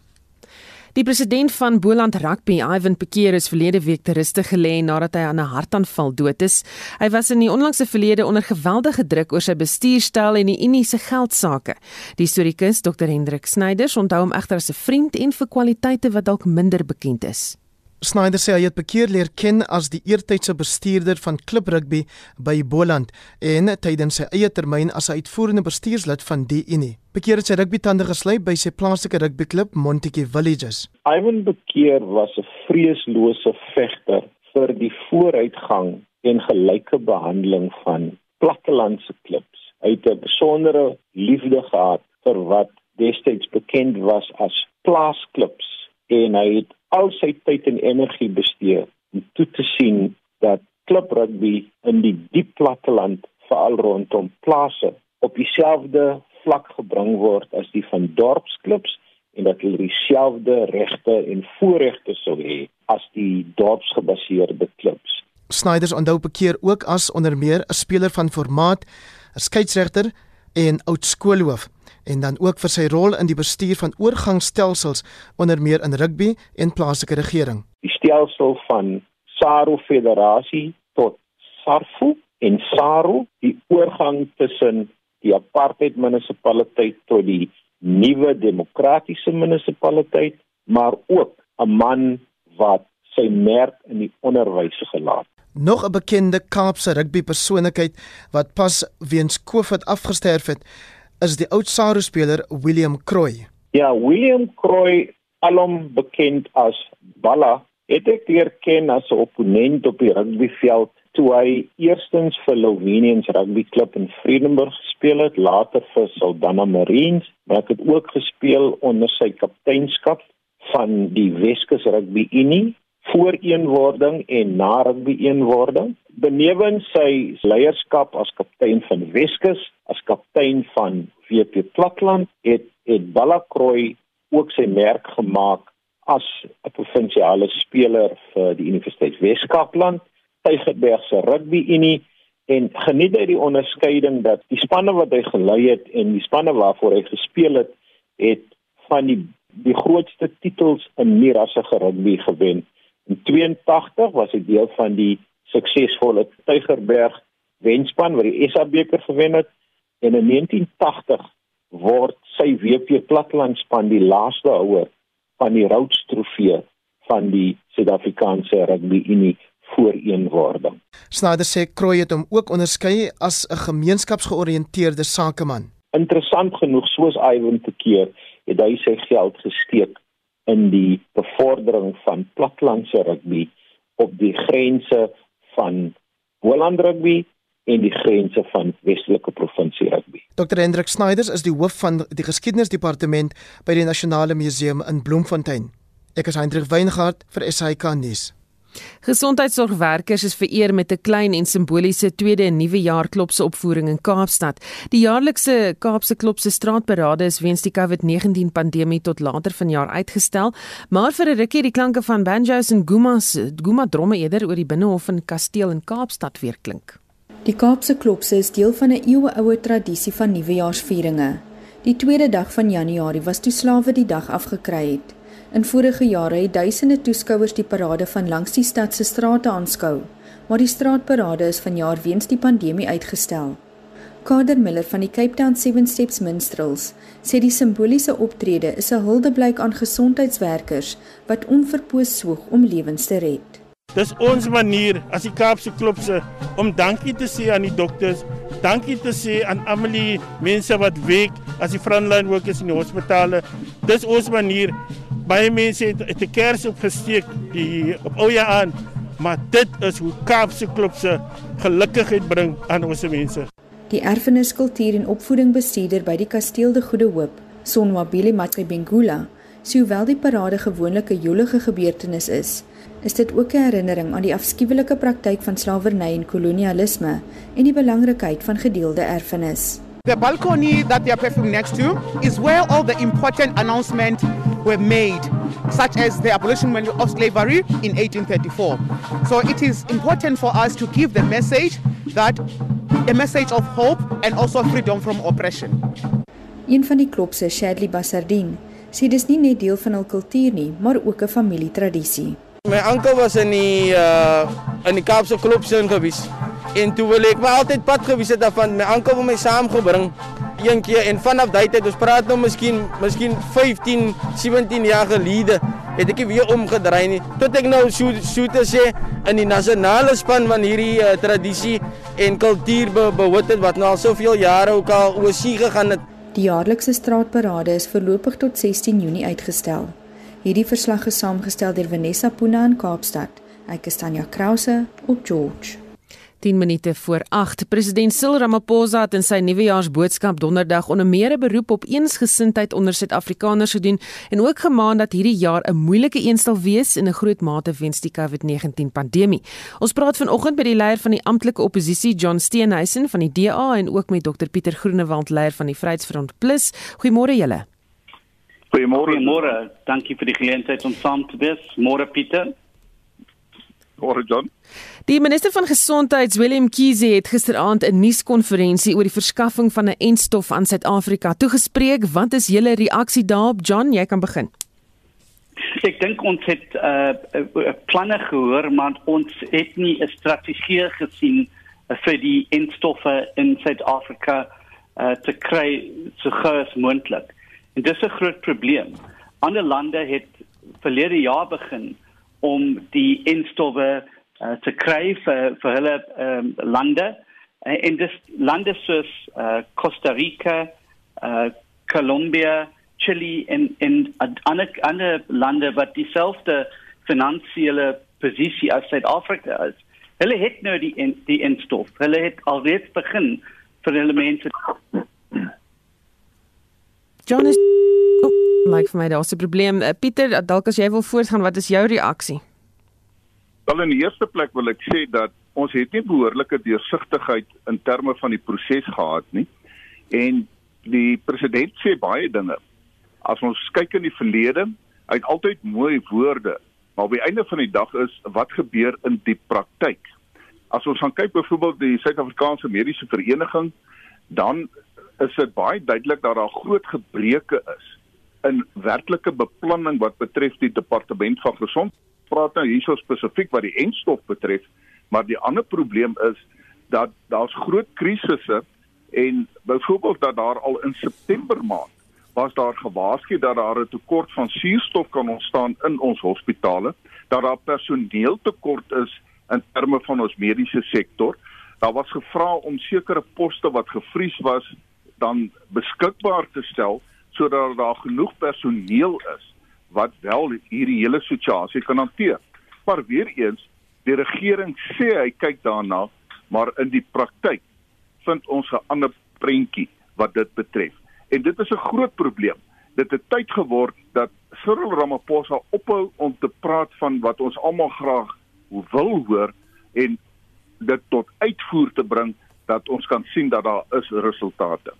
Die president van Boland Rugby, Ivan Pekeer, is verlede week te ruste gelê nadat hy aan 'n hartaanval dood is. Hy was in die onlangse verlede onder geweldige druk oor sy bestuurstyl en die Unie se geldsaake. Die historikus Dr Hendrik Snyders onthou hom egter as 'n vriend en vir kwaliteite wat dalk minder bekend is. Snyder sê hy het bekeer leer ken as die eertydse bestuurder van Klub Rugby by Boland en tydens sy eie termyn as 'n uitvoerende bestuurslid van die Unie. Bekeer het sy rugby tande gesluit by sy plaaslike rugbyklub Montetjie Villages. Ivan Bekeer was 'n vreeslose vegter vir die vooruitgang en gelyke behandeling van plattelandse klubs. Hy het 'n besondere liefde gehad vir wat destyds bekend was as plaasklubs en hy het al sy tyd en energie bestee om toe te sien dat klub rugby in die diep platteland veral rondom plase op dieselfde vlak gebring word as die van dorpsklubs en dat hulle dieselfde regte en voorregte sou hê as die dorpsgebaseerde klubs. Snyders onthou bekeer ook as onder meer 'n speler van formaat, 'n skeieregter en oud skoolhoof en dan ook vir sy rol in die bestuur van oorgangsstelsels onder meer in rugby en plaaslike regering. Die stelsel van SARU Federasie tot SARFU en SARU, die oorgang tussen die apartheid munisipaliteit tot die nuwe demokratiese munisipaliteit, maar ook 'n man wat sy merk in die onderwys gelaat. Nog 'n bekende Kaapse rugbypersoonlikheid wat pas weens COVID afgesterf het, is die oud Saru speler William Croy. Ja, William Croy, alom bekend as Balla, het ek leer ken as 'n opponent op die rugbyveld toe hy eerstens vir Lovenians Rugby Club in Vredenburg gespeel het, later vir Saldanha Marines, maar ek het ook gespeel onder sy kapteinskap van die Weskus Rugby Unie voor eenwording en na rugby eenwording. Benewens sy leierskap as kaptein van Weskus, as kaptein van WP Platland, het het Ballakrooi ook sy merk gemaak as 'n provinsiale speler vir die Universiteit Weskaapland Tygerberg se rugby unie en geniet hy die onderskeiding dat die spanne wat hy gelei het en die spanne waarvoor hy gespeel het, het van die die grootste titels in nierassige rugby gewen. In 82 was hy deel van die suksesvolle Tygerberg wenspan wat die SA beker gewen het en in 1980 word sy WP platlandspan die laaste houer van die Rhodes trofee van die Suid-Afrikaanse Rugby Unie vooreenwording. Snyder sê Krooi het hom ook onderskei as 'n gemeenskapsgeoriënteerde sakeman. Interessant genoeg soos Ivan te keer het hy sy geld gesteek in die bevordering van platlandse rugby op die grense van Holland rugby en die grense van Westelike provinsie rugby. Dr Hendrik Snyders is die hoof van die geskiedenisdepartement by die Nasionale Museum in Bloemfontein. Ek is Hendrik Weingart vir SAK nuus. Gesondheidsorgwerkers is vereer met 'n klein en simboliese tweede en nuwe jaar klopse opvoering in Kaapstad. Die jaarlikse Kaapse klopse straatparade is weens die COVID-19 pandemie tot later vanjaar uitgestel, maar vir 'n rukkie die klanke van banjos en gumas, guma dromme eerder oor die binnehof in Kasteel in Kaapstad weer klink. Die Kaapse klopse is deel van 'n eeueoue tradisie van nuwejaarsvieringe. Die tweede dag van Januarie was toe slawe die dag afgekry het. In vorige jare het duisende toeskouers die parade van langs die stad se strate aanskou, maar die straatparade is vanjaar weens die pandemie uitgestel. Kader Miller van die Cape Town Seven Steps Minstrels sê die simboliese optrede is 'n huldeblyk aan gesondheidswerkers wat onverpoos swoeg om lewens te red. Dis ons manier as die Kaapse klopse om dankie te sê aan die dokters, dankie te sê aan almal die mense wat werk as die frontline workers in die hospitale. Dis ons manier baie mense het, het 'n kers opgesteek die op ou jaar aan maar dit is hoe Kaapse klub se gelukkigheid bring aan ons mense. Die erfenis kultuur en opvoeding bestuurder by die kasteel de goeie hoop Sonwabile Matribengula sê hoewel die parade gewoonlik 'n jolige gebeurtenis is is dit ook 'n herinnering aan die afskuwelike praktyk van slawerny en kolonialisme en die belangrikheid van gedeelde erfenis. The balcony that they are performing next to is where all the important announcements were made, such as the abolition of slavery in 1834. So it is important for us to give the message that a message of hope and also freedom from oppression. Een van die klopse, Shadley Basardin, sê dis nie net deel van hul kultuur nie, maar ook 'n familietradisie. My oom was in die uh in die Kaapse klopse ingewies. En toe wil ek maar altyd pad gewees het van my oom het my saamgebring een keer en vanaf daai tyd ons praat nou miskien miskien 15 17 jaar gelede het ek weer omgedraai nie. Tot ek nou so so te sê in die nasionale span van hierdie uh, tradisie en kultuur be, behoort het wat nou al soveel jare ook al oorsee gegaan het. Die jaarlikse straatparade is voorlopig tot 16 Junie uitgestel. Hierdie verslag is saamgestel deur Vanessa Puna in Kaapstad. Ek is Tanya Krause op George 10 minute voor 8. President Cyril Ramaphosa het in sy nuwejaarsboodskap donderdag onder meer 'n beroep op eensgesindheid onder Suid-Afrikaners gedoen en ook gemaan dat hierdie jaar 'n moeilike een sal wees in 'n groot mate weens die COVID-19 pandemie. Ons praat vanoggend met die leier van die amptelike oppositie, John Steenhuisen van die DA en ook met Dr Pieter Groenewald, leier van die Vryheidsfront Plus. Goeiemôre julle. Goeiemôre. Goeiemôre. Dankie vir die geleentheid om saam te wees. Môre Pieter. Môre John. Die minister van Gesondheid, Willem Kiese, het gisteraand 'n nuuskonferensie oor die verskaffing van 'n enstof aan Suid-Afrika toegespreek. Wat is julle reaksie daarop, John? Jy kan begin. Ek dink ons het uh, uh planne gehoor, maar ons het nie 'n strategie gesien uh, vir die enstoffe in Suid-Afrika uh te kry so gou as moontlik. En dis 'n groot probleem. Ander lande het verlede jaar begin om die enstowwe uh, te kry vir vir hulle um, lande uh, en dis lande soos uh, Costa Rica, uh, Colombia, Chili en en ander ander lande wat dieselfde finansiële posisie as Suid-Afrika is. Hulle het nou die in, die instof. Hulle het alreeds begin vir hulle mense. Jonas oh, like vir my daar's 'n probleem. Uh, Pieter, dalk as jy wil voortgaan, wat is jou reaksie? Wel in die eerste plek wil ek sê dat ons het nie behoorlike deursigtigheid in terme van die proses gehad nie. En die president sê baie dinge. As ons kyk in die verlede, hy het altyd mooi woorde, maar op die einde van die dag is wat gebeur in die praktyk. As ons gaan kyk byvoorbeeld die Suid-Afrikaanse Mediese Vereniging, dan is dit baie duidelik dat daar groot gebreke is in werklike beplanning wat betref die departement van gesondheid. Praat nou hierso spesifiek wat die enstof betref, maar die ander probleem is dat daar's groot krisisse en byvoorbeeld dat daar al in September maand was daar gewaarsku dat daar 'n tekort van suurstof kan ontstaan in ons hospitale, dat daar personeeltekort is in terme van ons mediese sektor. Daar was gevra om sekere poste wat gevries was dan beskikbaar te stel sodat daar genoeg personeel is wat wel hierdie hele situasie kan hanteer. Maar weer eens, die regering sê hy kyk daarna, maar in die praktyk vind ons 'n ander prentjie wat dit betref. En dit is 'n groot probleem. Dit het tyd geword dat Cyril Ramaphosa ophou om te praat van wat ons almal graag wil hoor en dit tot uitvoer te bring dat ons kan sien dat daar is resultate.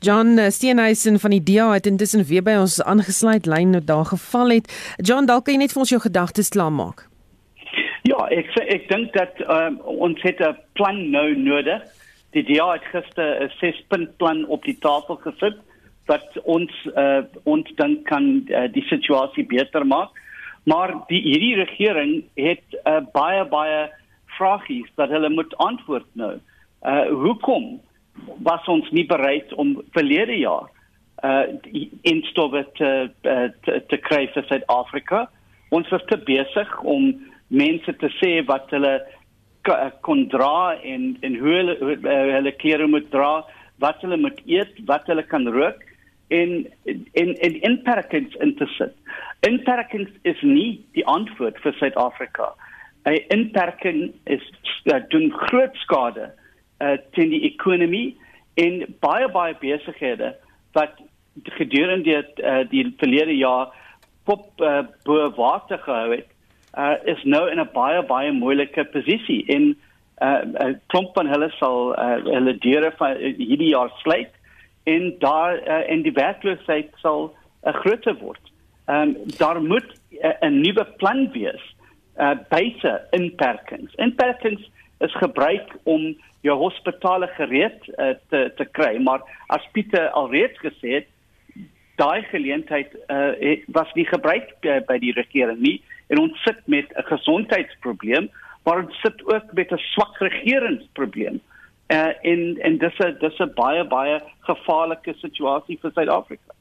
John Steenhuisen van die DA het intussen weer by ons aangesluit lyn nou daar geval het. John, dalk kan jy net vir ons jou gedagtes klaarmaak. Ja, ek ek dink dat um, ons het 'n plan nou nodig die DA het gister 'n 6-punt plan op die tafel gesit wat ons uh, ons dan kan uh, die situasie beter maak. Maar die hierdie regering het uh, baie baie vrae wat hulle moet antwoord nou. Uh hoekom was ons nie bereid om verlede jaar uh instowwe te, uh, te te kry vir Suid-Afrika? Ons was te besig om mense te sê wat hulle Eh, kon dra en en hoe hulle eh, hulle klere moet dra, wat hulle moet eet, wat hulle kan rook en en en inperkings in te sit. Inperkings is nie die antwoord vir Suid-Afrika. 'n Inperking is uh, doen groot skade uh, teen die ekonomie en baie baie besighede wat gedurende die, uh, die verlede jaar pop uh, bo water gehou het uh, is nou in 'n baie baie moeilike posisie en 'n uh, klomp van hulle sal uh, hulle deure van uh, hierdie jaar sluit en daar uh, en die werkloosheid sal uh, groter word. Ehm um, daar moet 'n uh, nuwe plan wees. Uh byse inperkings. Inperkings is gebruik om jou hospitale gereed uh, te te kry, maar as Pieter alreeds gesê het, daai geleentheid uh, was nie gebruik uh, by die regering nie en ons sit met 'n gesondheidsprobleem maar ons sit ook met 'n swak regeringsprobleem. Uh, en en dis 'n dis 'n baie baie gevaarlike situasie vir Suid-Afrika.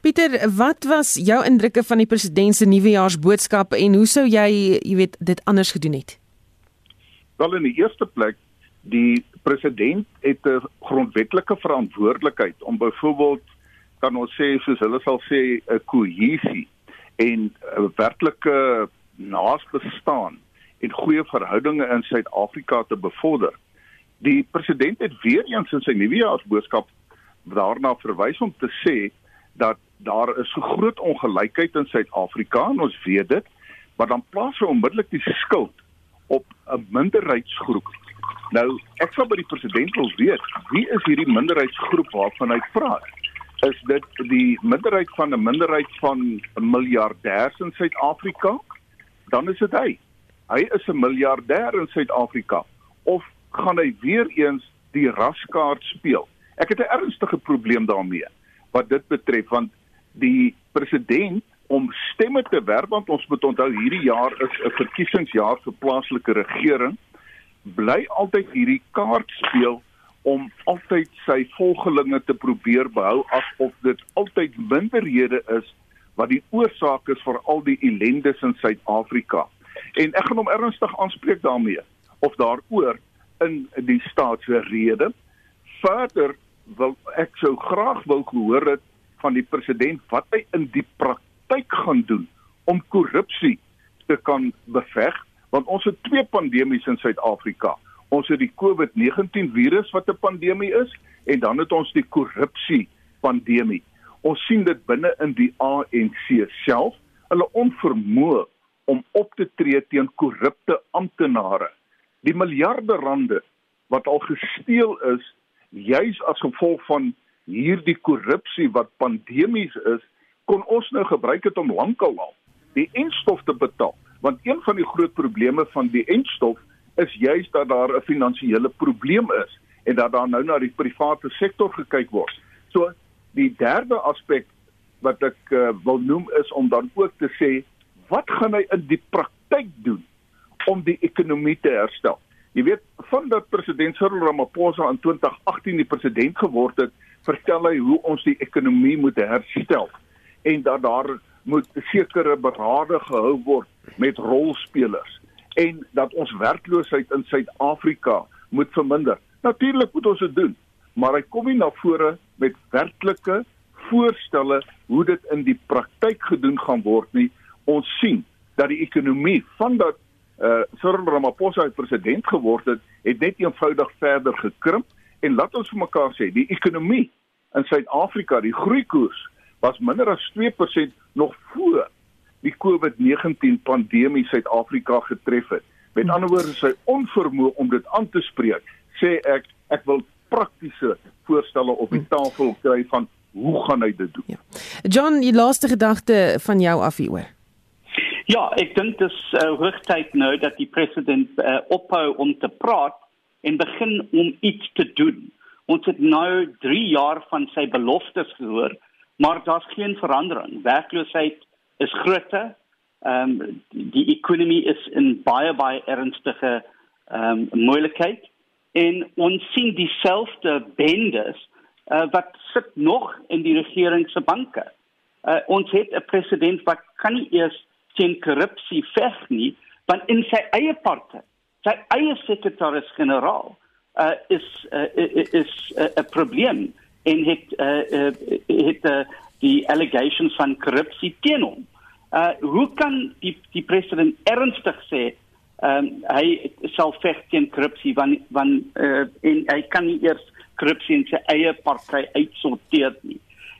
Pieter, wat was jou indrukke van die president se nuwejaarsboodskap en hoe sou jy, jy weet, dit anders gedoen het? Wel in die eerste plek, die president het 'n grondwetlike verantwoordelikheid om byvoorbeeld kan ons sê soos hulle sal sê 'n kohesie en 'n uh, werklike naasbestaan en goeie verhoudinge in Suid-Afrika te bevorder. Die president het weer eens in sy nuwejaarsboodskap daarna verwys om te sê dat daar is so groot ongelykheid in Suid-Afrika en ons weet dit, maar dan plaas hy onmiddellik die skuld op 'n minderheidsgroep. Nou, ek sou by die president wil weet, wie is hierdie minderheidsgroep waarvan hy praat? is dit die minderheid van 'n minderheid van 'n miljardêrs in Suid-Afrika, dan is dit hy. Hy is 'n miljardêr in Suid-Afrika of gaan hy weer eens die raskaart speel? Ek het 'n ernstige probleem daarmee wat dit betref want die president om stemme te werf want ons moet onthou hierdie jaar is 'n verkiesingsjaar vir plaaslike regering bly altyd hierdie kaart speel om altyd sy volgelinge te probeer behou asof dit altyd minderhede is wat die oorsaak is vir al die ellendes in Suid-Afrika. En ek gaan hom ernstig aanspreek daarmee of daaroor in die staatsrede. Verder wil ek sou graag wou gehoor het van die president wat hy in die praktyk gaan doen om korrupsie te kan beveg want ons het twee pandemies in Suid-Afrika ons het die COVID-19 virus wat 'n pandemie is en dan het ons die korrupsie pandemie. Ons sien dit binne in die ANC self, hulle onvermoë om op te tree teen korrupte amptenare. Die miljarde rande wat al gesteel is juis as gevolg van hierdie korrupsie wat pandemies is, kon ons nou gebruik het om lankal al die enstof te betaal. Want een van die groot probleme van die enstof is juis dat daar 'n finansiële probleem is en dat daar nou na die private sektor gekyk word. So die derde aspek wat ek uh, wil noem is om dan ook te sê wat gaan hy in die praktyk doen om die ekonomie te herstel? Jy weet, vandat president Cyril Ramaphosa in 2018 die president geword het, vertel hy hoe ons die ekonomie moet herstel en dat daar moet sekere berade gehou word met rolspelers en dat ons werkloosheid in Suid-Afrika moet verminder. Natuurlik moet ons dit doen, maar hy kom nie na vore met werklike voorstelle hoe dit in die praktyk gedoen gaan word nie. Ons sien dat die ekonomie van dat uh Cyril Ramaphosa president geword het, het net eenvoudig verder gekrimp en laat ons vir mekaar sê, die ekonomie in Suid-Afrika, die groeikoers was minder as 2% nog voor die COVID-19 pandemie Suid-Afrika getref het. Met ander woorde, sy onvermoë om dit aan te spreek, sê ek ek wil praktiese voorstelle op die tafel kry van hoe gaan hy dit doen? Ja. John, die laaste gedagte van jou af hieroor. Ja, ek dink dit is uh, hoogtyd nou dat die president uh, ophou om te praat en begin om iets te doen. Ons het nou 3 jaar van sy beloftes gehoor, maar daar's geen verandering. Werkloosheid is groter. Ehm um, die ekonomie is in baie baie ernstige ehm um, moeilikheid en ons sien dieselfde bendes uh, wat sit nog in die regering se banke. Uh, ons het 'n president wat kan nie eers teen korrupsie veg nie, want in sy eie party, sy eie sekretaris-generaal uh, is uh, is 'n uh, probleem en het uh, uh, het uh, die allegations van korrupsie teen hom. Uh hoe kan die die president ernstig sê ehm um, hy sal veg teen korrupsie want want uh, en hy kan nie eers korrupsie in sy eie party uitsorteer nie.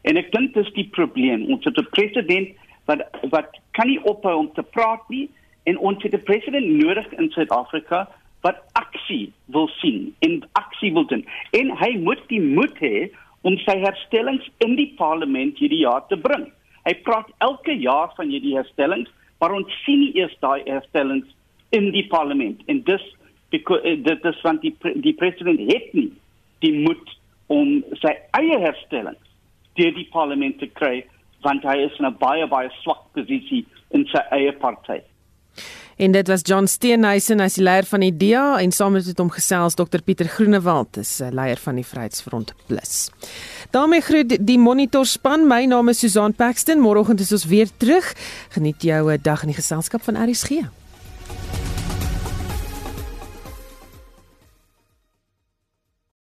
En ek dink dis die probleem. Ons het 'n president wat wat kan nie ophou om te praat nie en ons het 'n president nodig in Suid-Afrika wat aksie wil sien en aksie wil doen. En hy moet die moed hê om sy herstellings in die parlement hierdie jaar te bring. Hy praat elke jaar van hierdie herstellings, maar ons sien nie eers daai herstellings in die parlement. En dis eh, dit is van die die president het nie die moed om sy eie herstellings deur die parlement te kry want hy is in 'n baie baie swak posisie in sy eie party. En dit was John Steenhuisen as die leier van die DA en saam met hom gesels Dr Pieter Groenewald, is eh, leier van die Vryheidsfront Plus. daarmee groet die monitor span. My naam is Susan Paxton. Môreoggend is ons weer terug. Geniet jou 'n dag in die geselskap van RSG.